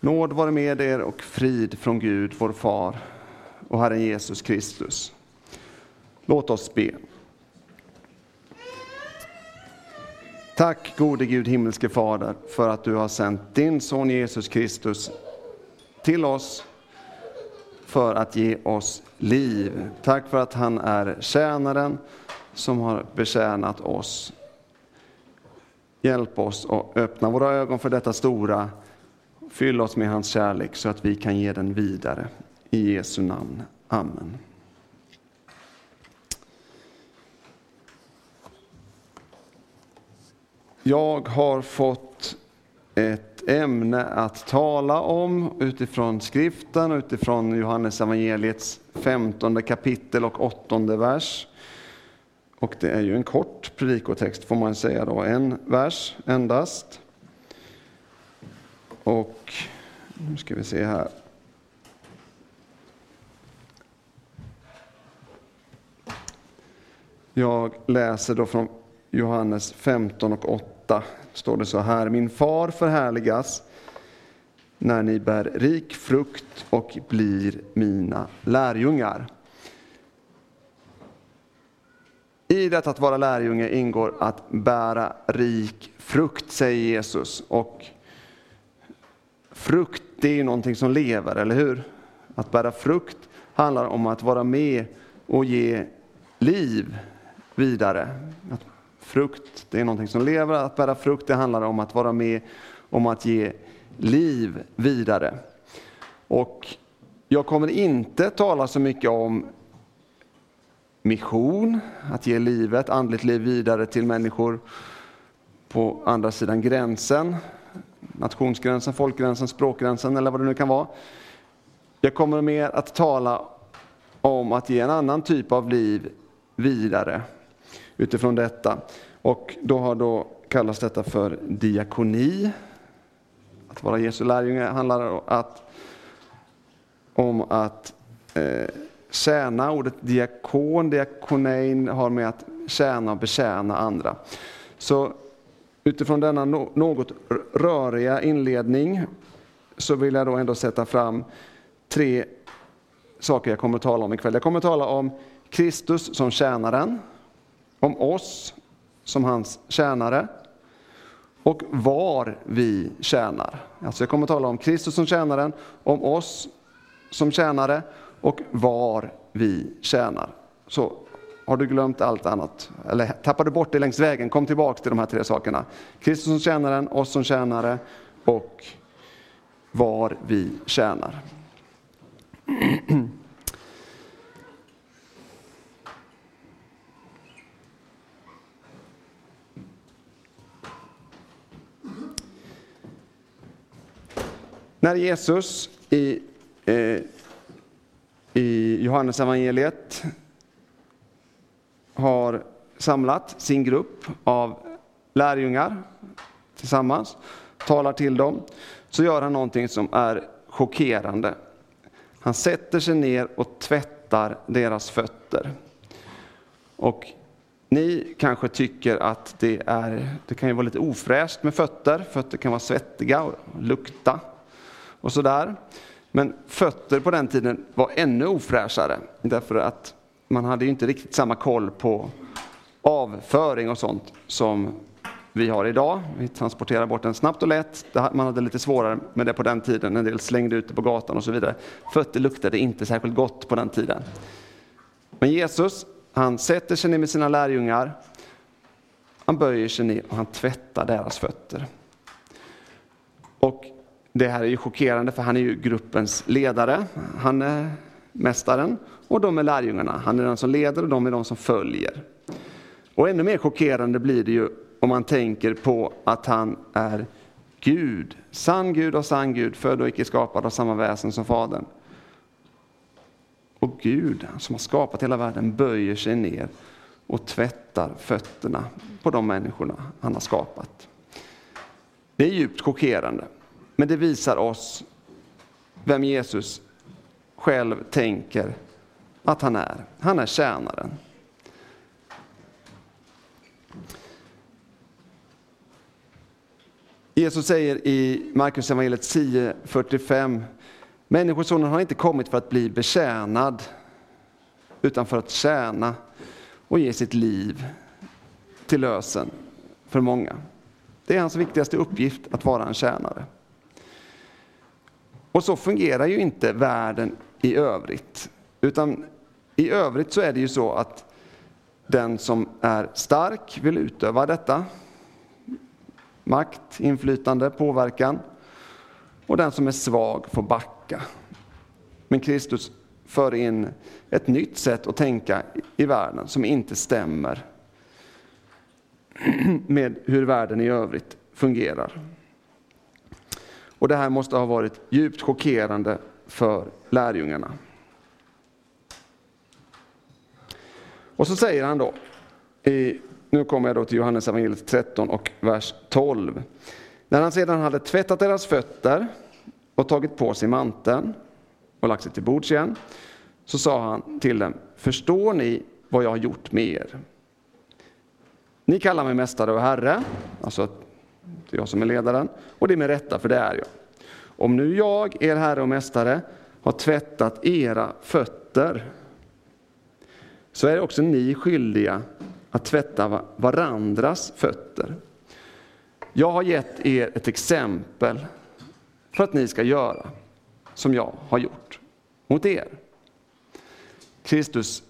Nåd vare med er och frid från Gud, vår far och Herren Jesus Kristus. Låt oss be. Tack gode Gud, himmelske Fader, för att du har sänt din son Jesus Kristus till oss för att ge oss liv. Tack för att han är tjänaren som har betjänat oss. Hjälp oss att öppna våra ögon för detta stora. Fyll oss med hans kärlek så att vi kan ge den vidare. I Jesu namn. Amen. Jag har fått ett ämne att tala om utifrån skriften, utifrån Johannes evangeliets femtonde kapitel och 8 vers. Och det är ju en kort predikotext får man säga då, en vers endast. Och nu ska vi se här. Jag läser då från Johannes 15 och 8 står det så här. Min far förhärligas när ni bär rik frukt och blir mina lärjungar. I detta att vara lärjunge ingår att bära rik frukt, säger Jesus. Och frukt, det är någonting som lever, eller hur? Att bära frukt handlar om att vara med och ge liv vidare. Att frukt, det är någonting som lever. Att bära frukt, det handlar om att vara med om att ge liv vidare. Och jag kommer inte tala så mycket om mission, att ge livet, andligt liv vidare till människor på andra sidan gränsen, nationsgränsen, folkgränsen, språkgränsen eller vad det nu kan vara. Jag kommer mer att tala om att ge en annan typ av liv vidare utifrån detta. Och då har då kallas detta för diakoni. Att vara Jesu lärjunge handlar att, om att eh, tjäna. Ordet diakon, diakonein, har med att tjäna och betjäna andra. Så utifrån denna något röriga inledning så vill jag då ändå sätta fram tre saker jag kommer att tala om ikväll. Jag kommer att tala om Kristus som tjänaren, om oss som hans tjänare och var vi tjänar. Alltså jag kommer att tala om Kristus som tjänaren, om oss som tjänare och var vi tjänar. Så har du glömt allt annat, eller tappar du bort det längs vägen, kom tillbaka till de här tre sakerna. Kristus som tjänaren, oss som tjänare och var vi tjänar. När Jesus i, eh, i Johannes evangeliet har samlat sin grupp av lärjungar tillsammans, talar till dem, så gör han någonting som är chockerande. Han sätter sig ner och tvättar deras fötter. Och ni kanske tycker att det, är, det kan ju vara lite ofräscht med fötter, fötter kan vara svettiga och lukta och sådär. Men fötter på den tiden var ännu ofräschare därför att man hade inte riktigt samma koll på avföring och sånt som vi har idag. Vi transporterar bort den snabbt och lätt. Man hade lite svårare med det på den tiden. En del slängde ut det på gatan och så vidare. Fötter luktade inte särskilt gott på den tiden. Men Jesus, han sätter sig ner med sina lärjungar. Han böjer sig ner och han tvättar deras fötter. Och det här är ju chockerande för han är ju gruppens ledare. Han är mästaren och de är lärjungarna. Han är den som leder och de är de som följer. Och ännu mer chockerande blir det ju om man tänker på att han är Gud, sann Gud och sann Gud, född och icke skapad av samma väsen som Fadern. Och Gud, som har skapat hela världen, böjer sig ner och tvättar fötterna på de människorna han har skapat. Det är djupt chockerande. Men det visar oss vem Jesus själv tänker att han är. Han är tjänaren. Jesus säger i Markus evangeliet 10.45 Människosonen har inte kommit för att bli betjänad utan för att tjäna och ge sitt liv till lösen för många. Det är hans viktigaste uppgift att vara en tjänare. Och så fungerar ju inte världen i övrigt. Utan i övrigt så är det ju så att den som är stark vill utöva detta. Makt, inflytande, påverkan. Och den som är svag får backa. Men Kristus för in ett nytt sätt att tänka i världen som inte stämmer med hur världen i övrigt fungerar. Och det här måste ha varit djupt chockerande för lärjungarna. Och så säger han då, i, nu kommer jag då till Johannes evangeliet 13 och vers 12. När han sedan hade tvättat deras fötter och tagit på sig manteln och lagt sig till bords igen, så sa han till dem, förstår ni vad jag har gjort med er? Ni kallar mig mästare och herre, alltså det är jag som är ledaren, och det är med rätta, för det är jag. Om nu jag, er herre och mästare, har tvättat era fötter, så är också ni skyldiga att tvätta varandras fötter. Jag har gett er ett exempel för att ni ska göra som jag har gjort mot er. Kristus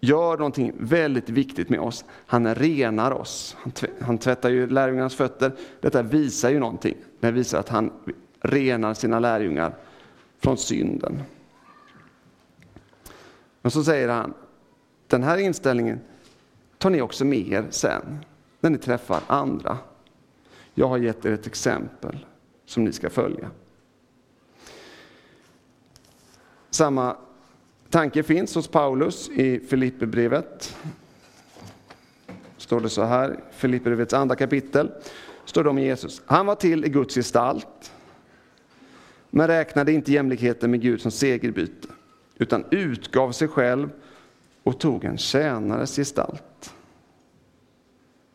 gör någonting väldigt viktigt med oss. Han renar oss. Han tvättar ju lärjungarnas fötter. Detta visar ju någonting. Det visar att han renar sina lärjungar från synden. Men så säger han, den här inställningen tar ni också med er sen, när ni träffar andra. Jag har gett er ett exempel som ni ska följa. Samma tanke finns hos Paulus i Filipperbrevet. Står det så här, Filipperbrevets andra kapitel, står det om Jesus. Han var till i Guds gestalt, men räknade inte jämlikheten med Gud som segerbyte, utan utgav sig själv och tog en tjänares gestalt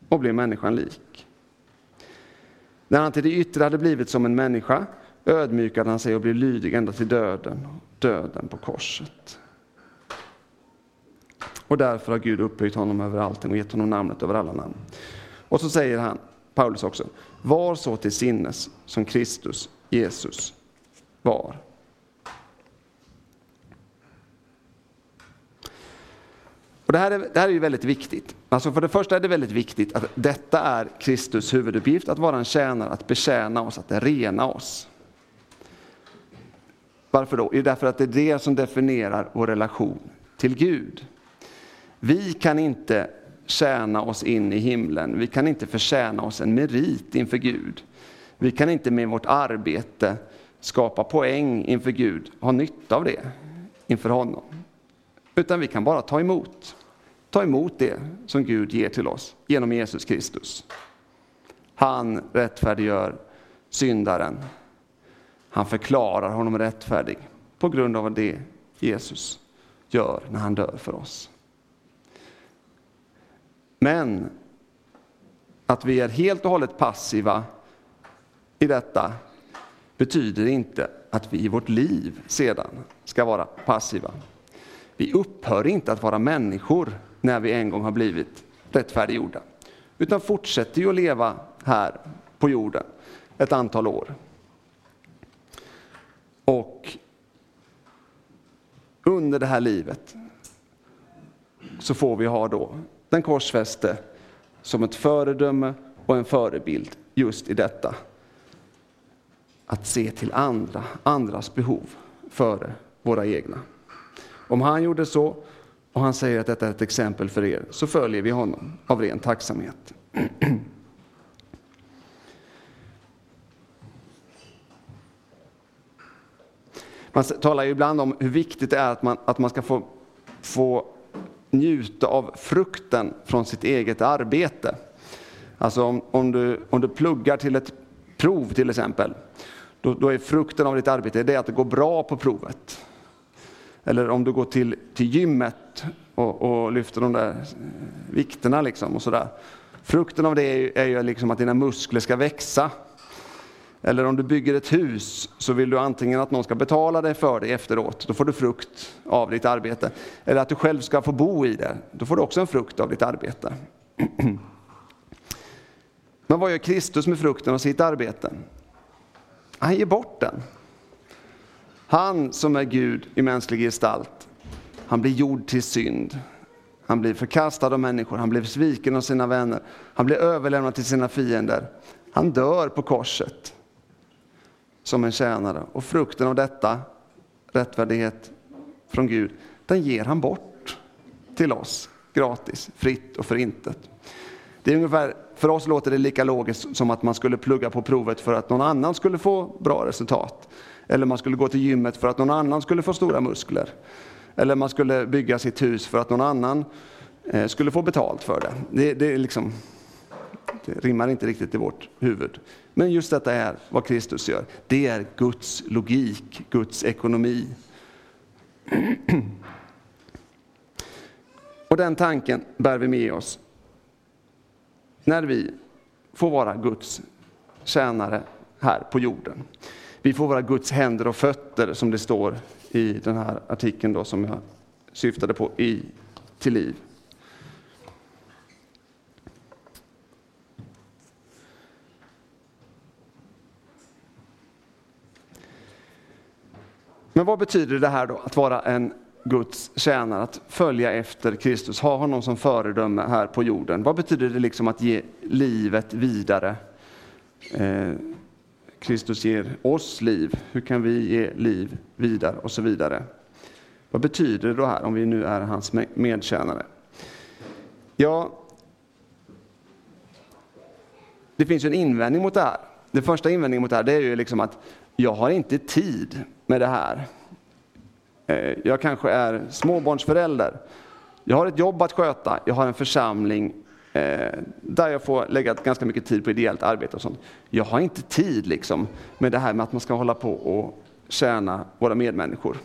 och blev människan lik. När han till det yttre hade blivit som en människa ödmjukade han sig och blev lydig ända till döden, döden på korset. Och därför har Gud upphöjt honom över allting och gett honom namnet över alla namn. Och så säger han, Paulus också, var så till sinnes som Kristus, Jesus, var. Och det, här är, det här är ju väldigt viktigt. Alltså för det första är det väldigt viktigt att detta är Kristus huvuduppgift, att vara en tjänare, att betjäna oss, att rena oss. Varför då? Jo, därför att det är det som definierar vår relation till Gud. Vi kan inte tjäna oss in i himlen, vi kan inte förtjäna oss en merit inför Gud. Vi kan inte med vårt arbete skapa poäng inför Gud, ha nytta av det inför honom. Utan vi kan bara ta emot. Ta emot det som Gud ger till oss genom Jesus Kristus. Han rättfärdiggör syndaren. Han förklarar honom rättfärdig på grund av det Jesus gör när han dör för oss. Men att vi är helt och hållet passiva i detta betyder inte att vi i vårt liv sedan ska vara passiva. Vi upphör inte att vara människor när vi en gång har blivit rättfärdiggjorda, utan fortsätter ju att leva här på jorden ett antal år. Och under det här livet så får vi ha då den korsfäste som ett föredöme och en förebild just i detta. Att se till andra, andras behov före våra egna. Om han gjorde så och han säger att detta är ett exempel för er, så följer vi honom av ren tacksamhet. Man talar ju ibland om hur viktigt det är att man, att man ska få, få njuta av frukten från sitt eget arbete. Alltså om, om, du, om du pluggar till ett prov till exempel, då, då är frukten av ditt arbete det att det går bra på provet. Eller om du går till, till gymmet och, och lyfter de där vikterna liksom och sådär. Frukten av det är ju, är ju liksom att dina muskler ska växa. Eller om du bygger ett hus så vill du antingen att någon ska betala det för dig efteråt, då får du frukt av ditt arbete. Eller att du själv ska få bo i det, då får du också en frukt av ditt arbete. Men vad gör Kristus med frukten av sitt arbete? Han ger bort den. Han som är Gud i mänsklig gestalt, han blir gjord till synd. Han blir förkastad av människor, han blir sviken av sina vänner, han blir överlämnad till sina fiender. Han dör på korset som en tjänare och frukten av detta, rättfärdighet från Gud, den ger han bort till oss gratis, fritt och förintet. Det är ungefär, för oss låter det lika logiskt som att man skulle plugga på provet för att någon annan skulle få bra resultat. Eller man skulle gå till gymmet för att någon annan skulle få stora muskler. Eller man skulle bygga sitt hus för att någon annan eh, skulle få betalt för det. Det, det, är liksom, det rimmar inte riktigt i vårt huvud. Men just detta är vad Kristus gör. Det är Guds logik, Guds ekonomi. Och den tanken bär vi med oss när vi får vara Guds tjänare här på jorden. Vi får vara Guds händer och fötter som det står i den här artikeln då, som jag syftade på i Till liv. Men vad betyder det här då, att vara en Guds tjänare, att följa efter Kristus, ha honom som föredöme här på jorden? Vad betyder det liksom att ge livet vidare? Eh, Kristus ger oss liv, hur kan vi ge liv vidare och så vidare. Vad betyder det då här om vi nu är hans medtjänare? Ja, det finns ju en invändning mot det här. Den första invändningen mot det här det är ju liksom att jag har inte tid med det här. Eh, jag kanske är småbarnsförälder. Jag har ett jobb att sköta, jag har en församling eh, där jag får lägga ganska mycket tid på ideellt arbete och sånt. Jag har inte tid liksom med det här med att man ska hålla på och tjäna våra medmänniskor.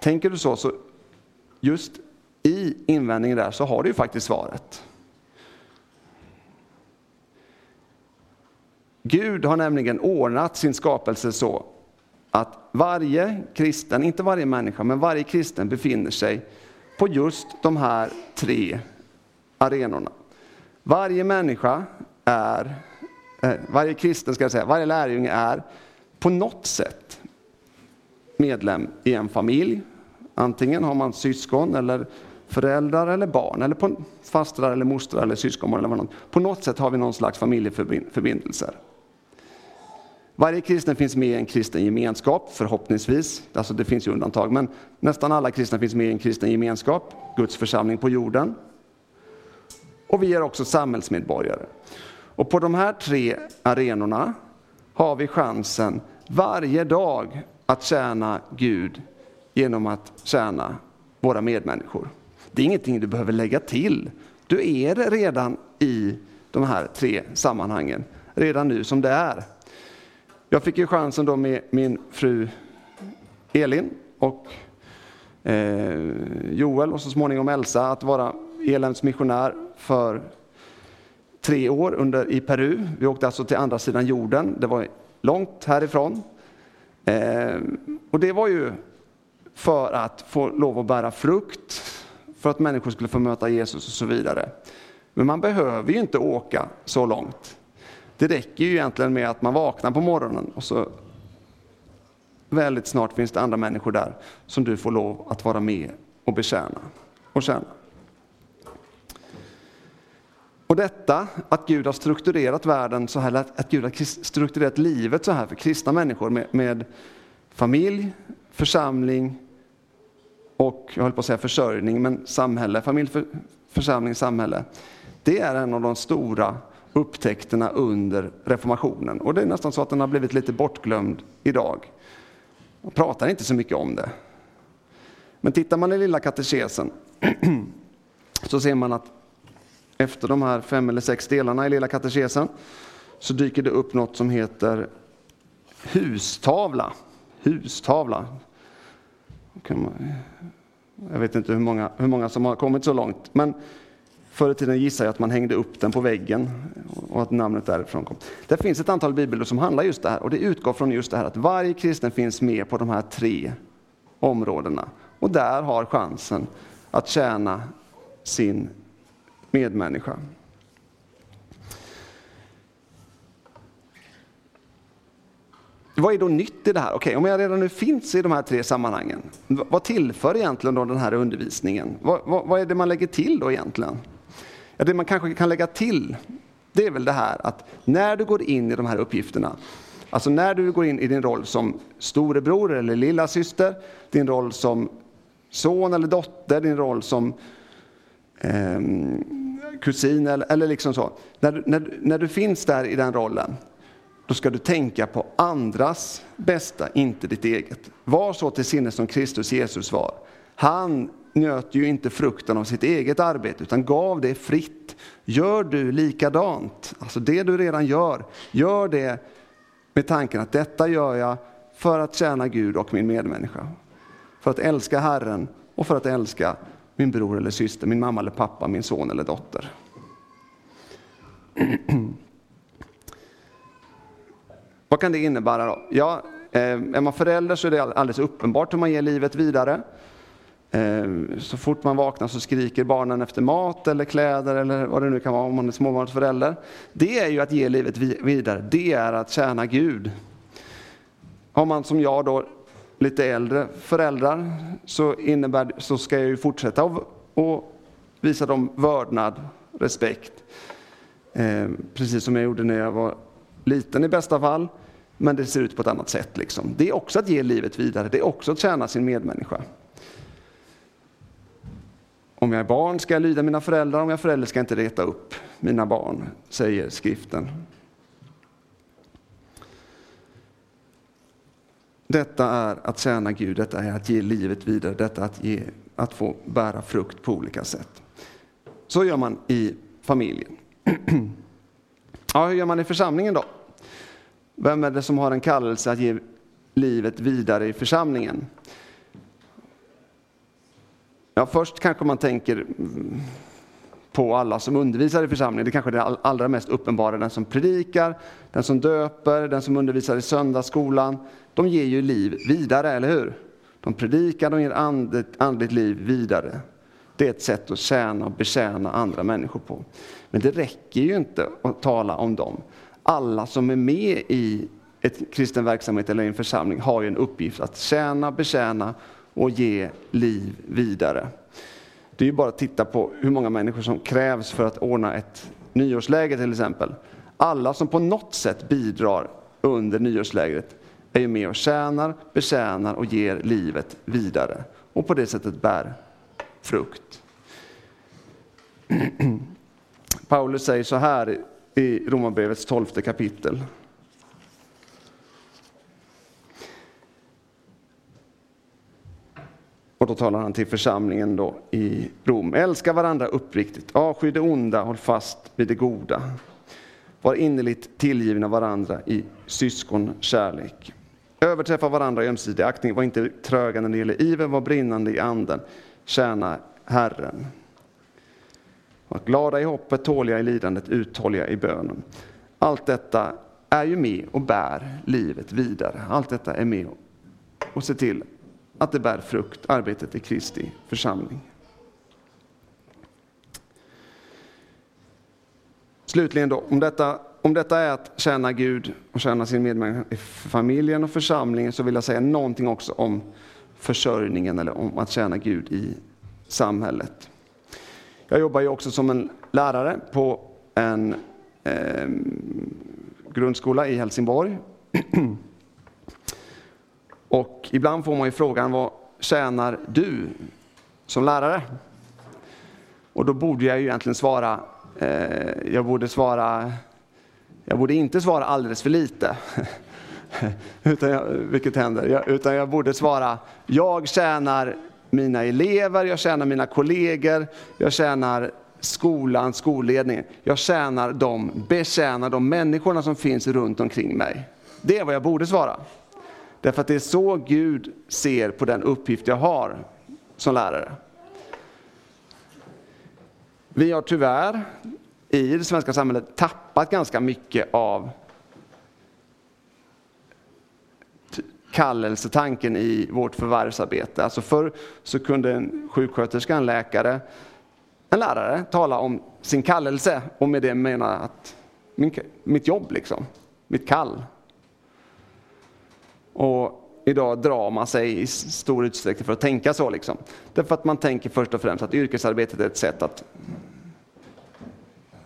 Tänker du så, så just i invändningen där så har du ju faktiskt svaret. Gud har nämligen ordnat sin skapelse så att varje kristen, inte varje människa, men varje kristen befinner sig på just de här tre arenorna. Varje människa är, eh, varje kristen ska jag säga, varje lärjunge är på något sätt medlem i en familj. Antingen har man syskon eller föräldrar eller barn, eller fastrar eller mostrar eller syskonbarn. Eller vad På något sätt har vi någon slags familjeförbindelser. Varje kristen finns med i en kristen gemenskap, förhoppningsvis. Alltså det finns ju undantag, men nästan alla kristna finns med i en kristen gemenskap, Guds församling på jorden. Och vi är också samhällsmedborgare. Och på de här tre arenorna har vi chansen varje dag att tjäna Gud genom att tjäna våra medmänniskor. Det är ingenting du behöver lägga till. Du är redan i de här tre sammanhangen, redan nu som det är. Jag fick ju chansen då med min fru Elin och eh, Joel och så småningom Elsa att vara Elens missionär för tre år under, i Peru. Vi åkte alltså till andra sidan jorden. Det var långt härifrån. Eh, och det var ju för att få lov att bära frukt, för att människor skulle få möta Jesus och så vidare. Men man behöver ju inte åka så långt. Det räcker ju egentligen med att man vaknar på morgonen och så väldigt snart finns det andra människor där som du får lov att vara med och betjäna och tjäna. Och detta, att Gud har strukturerat världen så här, att Gud har strukturerat livet så här för kristna människor med, med familj, församling och, jag höll på att säga försörjning, men samhälle, familj, för, församling, samhälle. Det är en av de stora upptäckterna under reformationen. Och det är nästan så att den har blivit lite bortglömd idag. Man pratar inte så mycket om det. Men tittar man i lilla katekesen så ser man att efter de här fem eller sex delarna i lilla katekesen så dyker det upp något som heter hustavla. Hustavla. Jag vet inte hur många, hur många som har kommit så långt. Men Förr i tiden gissar jag att man hängde upp den på väggen och att namnet därifrån kom. Det finns ett antal bibelord som handlar just det här och det utgår från just det här att varje kristen finns med på de här tre områdena. Och där har chansen att tjäna sin medmänniska. Vad är då nytt i det här? Okej, om jag redan nu finns i de här tre sammanhangen, vad tillför egentligen då den här undervisningen? Vad, vad, vad är det man lägger till då egentligen? Ja, det man kanske kan lägga till, det är väl det här att när du går in i de här uppgifterna, alltså när du går in i din roll som storebror eller lilla syster, din roll som son eller dotter, din roll som eh, kusin eller, eller liksom så. När, när, när du finns där i den rollen, då ska du tänka på andras bästa, inte ditt eget. Var så till sinnes som Kristus Jesus var. Han njöt ju inte frukten av sitt eget arbete utan gav det fritt. Gör du likadant, alltså det du redan gör, gör det med tanken att detta gör jag för att tjäna Gud och min medmänniska. För att älska Herren och för att älska min bror eller syster, min mamma eller pappa, min son eller dotter. Vad kan det innebära då? Ja, eh, är man förälder så är det alldeles uppenbart hur man ger livet vidare. Eh, så fort man vaknar så skriker barnen efter mat eller kläder eller vad det nu kan vara om man är småbarnsförälder. Det är ju att ge livet vidare, det är att tjäna Gud. Har man som jag då lite äldre föräldrar så, innebär, så ska jag ju fortsätta och visa dem vördnad, respekt. Eh, precis som jag gjorde när jag var liten i bästa fall, men det ser ut på ett annat sätt. Liksom. Det är också att ge livet vidare, det är också att tjäna sin medmänniska. Om jag är barn ska jag lyda mina föräldrar, om jag är förälder ska jag inte reta upp mina barn, säger skriften. Detta är att tjäna Gud, detta är att ge livet vidare, detta är att, ge, att få bära frukt på olika sätt. Så gör man i familjen. Ja, hur gör man i församlingen då? Vem är det som har en kallelse att ge livet vidare i församlingen? Ja, först kanske man tänker mm, på alla som undervisar i församlingen. Det kanske är det allra mest uppenbara. Den som predikar, den som döper, den som undervisar i söndagsskolan. De ger ju liv vidare, eller hur? De predikar, de ger andligt, andligt liv vidare. Det är ett sätt att tjäna och betjäna andra människor på. Men det räcker ju inte att tala om dem. Alla som är med i ett kristen verksamhet eller en församling har ju en uppgift att tjäna, betjäna och ge liv vidare. Det är ju bara att titta på hur många människor som krävs för att ordna ett nyårsläger till exempel. Alla som på något sätt bidrar under nyårslägret är ju med och tjänar, betjänar och ger livet vidare och på det sättet bär frukt. Paulus säger så här i Romarbrevets tolfte kapitel. Och då talar han till församlingen då i Rom. Älska varandra uppriktigt, avsky det onda, håll fast vid det goda. Var innerligt tillgivna varandra i syskonkärlek. Överträffa varandra i ömsesidig aktning, var inte tröga när det gäller iver, var brinnande i anden. Tjäna Herren. Var glada i hoppet, tåliga i lidandet, uthålliga i bönen. Allt detta är ju med och bär livet vidare. Allt detta är med och ser till att det bär frukt, arbetet i Kristi församling. Slutligen då, om detta, om detta är att tjäna Gud och tjäna sin medmänniska i familjen och församlingen så vill jag säga någonting också om försörjningen eller om att tjäna Gud i samhället. Jag jobbar ju också som en lärare på en eh, grundskola i Helsingborg. Och ibland får man ju frågan, vad tjänar du som lärare? Och då borde jag ju egentligen svara, eh, jag borde svara, jag borde inte svara alldeles för lite. utan jag, vilket händer, jag, utan jag borde svara, jag tjänar mina elever, jag tjänar mina kollegor, jag tjänar skolan, skolledningen. Jag tjänar de, betjänar de människorna som finns runt omkring mig. Det är vad jag borde svara. Därför att det är så Gud ser på den uppgift jag har som lärare. Vi har tyvärr i det svenska samhället tappat ganska mycket av kallelsetanken i vårt förvärvsarbete. Alltså förr så kunde en sjuksköterska, en läkare, en lärare tala om sin kallelse och med det mena att min, mitt jobb, liksom, mitt kall. Och idag drar man sig i stor utsträckning för att tänka så. Liksom. Därför att man tänker först och främst att yrkesarbetet är ett sätt att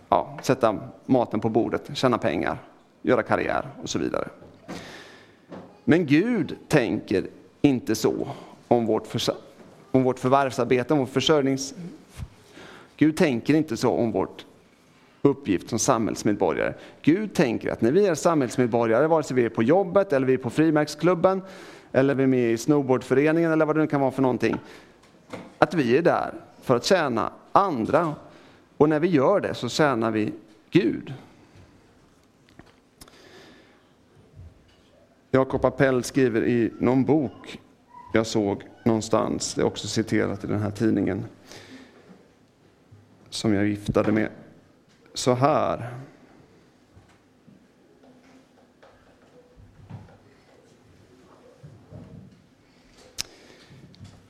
ja, sätta maten på bordet, tjäna pengar, göra karriär och så vidare. Men Gud tänker inte så om vårt, för, om vårt förvärvsarbete, om vår försörjnings... Gud tänker inte så om vårt uppgift som samhällsmedborgare. Gud tänker att när vi är samhällsmedborgare, vare sig vi är på jobbet eller vi är på frimärksklubben eller vi är med i snowboardföreningen eller vad det nu kan vara för någonting, att vi är där för att tjäna andra. Och när vi gör det så tjänar vi Gud. Jakob Appell skriver i någon bok jag såg någonstans, det är också citerat i den här tidningen, som jag viftade med, så här.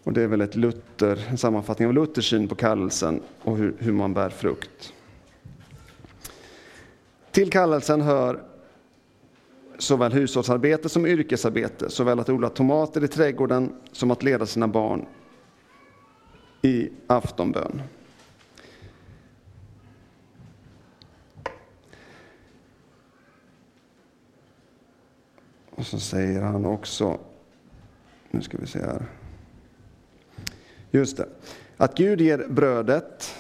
Och det är väl ett Luther, en sammanfattning av Luthers syn på kallelsen och hur, hur man bär frukt. Till kallelsen hör såväl hushållsarbete som yrkesarbete, såväl att odla tomater i trädgården som att leda sina barn i aftonbön. Och så säger han också, nu ska vi se här. Just det. Att Gud ger brödet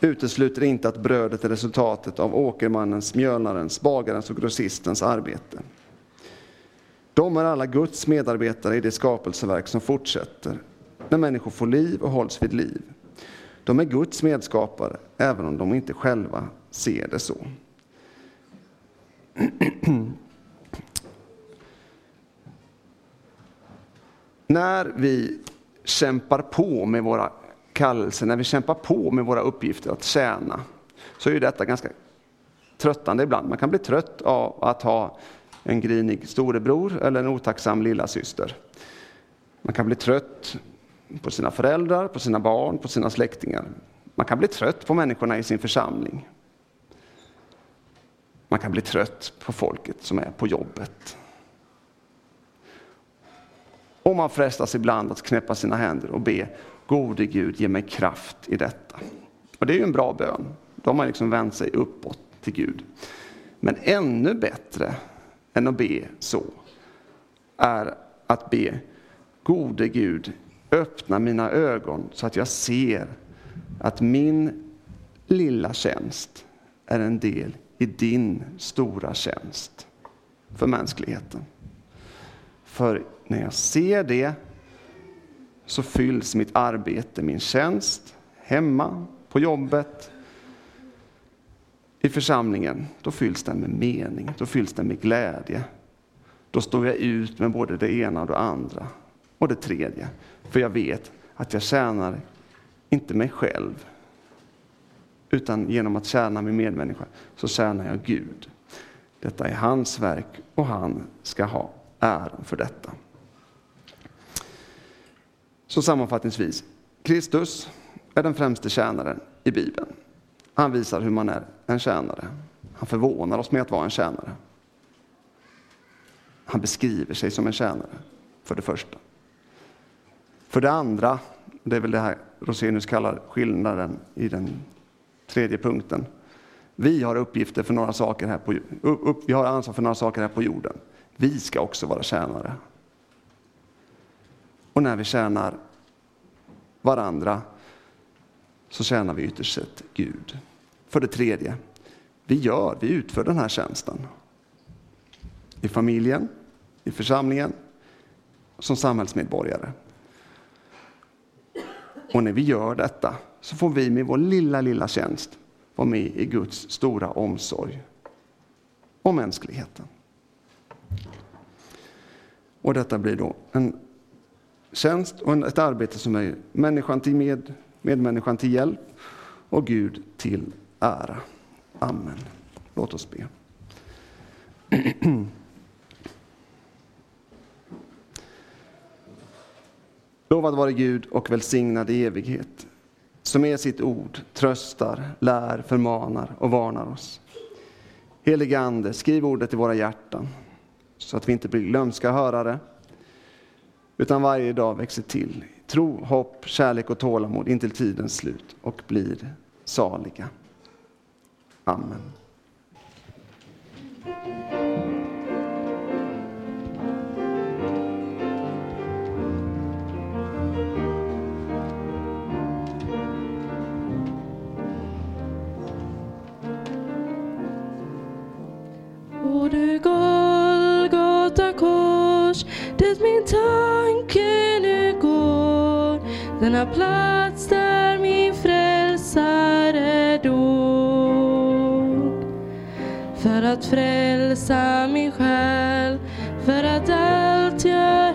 utesluter inte att brödet är resultatet av åkermannens, mjölnarens, bagarens och grossistens arbete. De är alla Guds medarbetare i det skapelseverk som fortsätter när människor får liv och hålls vid liv. De är Guds medskapare, även om de inte själva ser det så. när vi kämpar på med våra kallelser, när vi kämpar på med våra uppgifter att tjäna, så är detta ganska tröttande ibland. Man kan bli trött av att ha en grinig storebror eller en otacksam lilla syster. Man kan bli trött på sina föräldrar, på sina barn, på sina släktingar. Man kan bli trött på människorna i sin församling. Man kan bli trött på folket som är på jobbet. Och man frestas ibland att knäppa sina händer och be Gode Gud, ge mig kraft i detta. Och det är ju en bra bön. Då har man liksom vänt sig uppåt till Gud. Men ännu bättre än att be så är att be Gode Gud, öppna mina ögon så att jag ser att min lilla tjänst är en del i din stora tjänst för mänskligheten. För när jag ser det så fylls mitt arbete, min tjänst, hemma, på jobbet, i församlingen, då fylls den med mening, då fylls den med glädje. Då står jag ut med både det ena och det andra och det tredje. För jag vet att jag tjänar inte mig själv, utan genom att tjäna min medmänniska så tjänar jag Gud. Detta är hans verk och han ska ha äran för detta. Så sammanfattningsvis, Kristus är den främste tjänaren i Bibeln. Han visar hur man är en tjänare. Han förvånar oss med att vara en tjänare. Han beskriver sig som en tjänare, för det första. För det andra, det är väl det här Rosenius kallar skillnaden i den tredje punkten. Vi har uppgifter för några saker här på, upp, vi har ansvar för några saker här på jorden. Vi ska också vara tjänare. Och när vi tjänar varandra så tjänar vi ytterst sett Gud. För det tredje, vi gör, vi utför den här tjänsten. I familjen, i församlingen, som samhällsmedborgare. Och när vi gör detta så får vi med vår lilla, lilla tjänst vara med i Guds stora omsorg om mänskligheten. Och detta blir då en tjänst och ett arbete som är människan till med, medmänniskan till hjälp och Gud till ära. Amen. Låt oss be. Lovad vare Gud och välsignad i evighet, som med sitt ord tröstar, lär, förmanar och varnar oss. Helige Ande, skriv ordet i våra hjärtan, så att vi inte blir glömska hörare, utan varje dag växer till tro, hopp, kärlek och tålamod intill tidens slut och blir saliga. Amen. Dit min tanke nu går, denna plats där min frälsare dog. För att frälsa min själ, för att där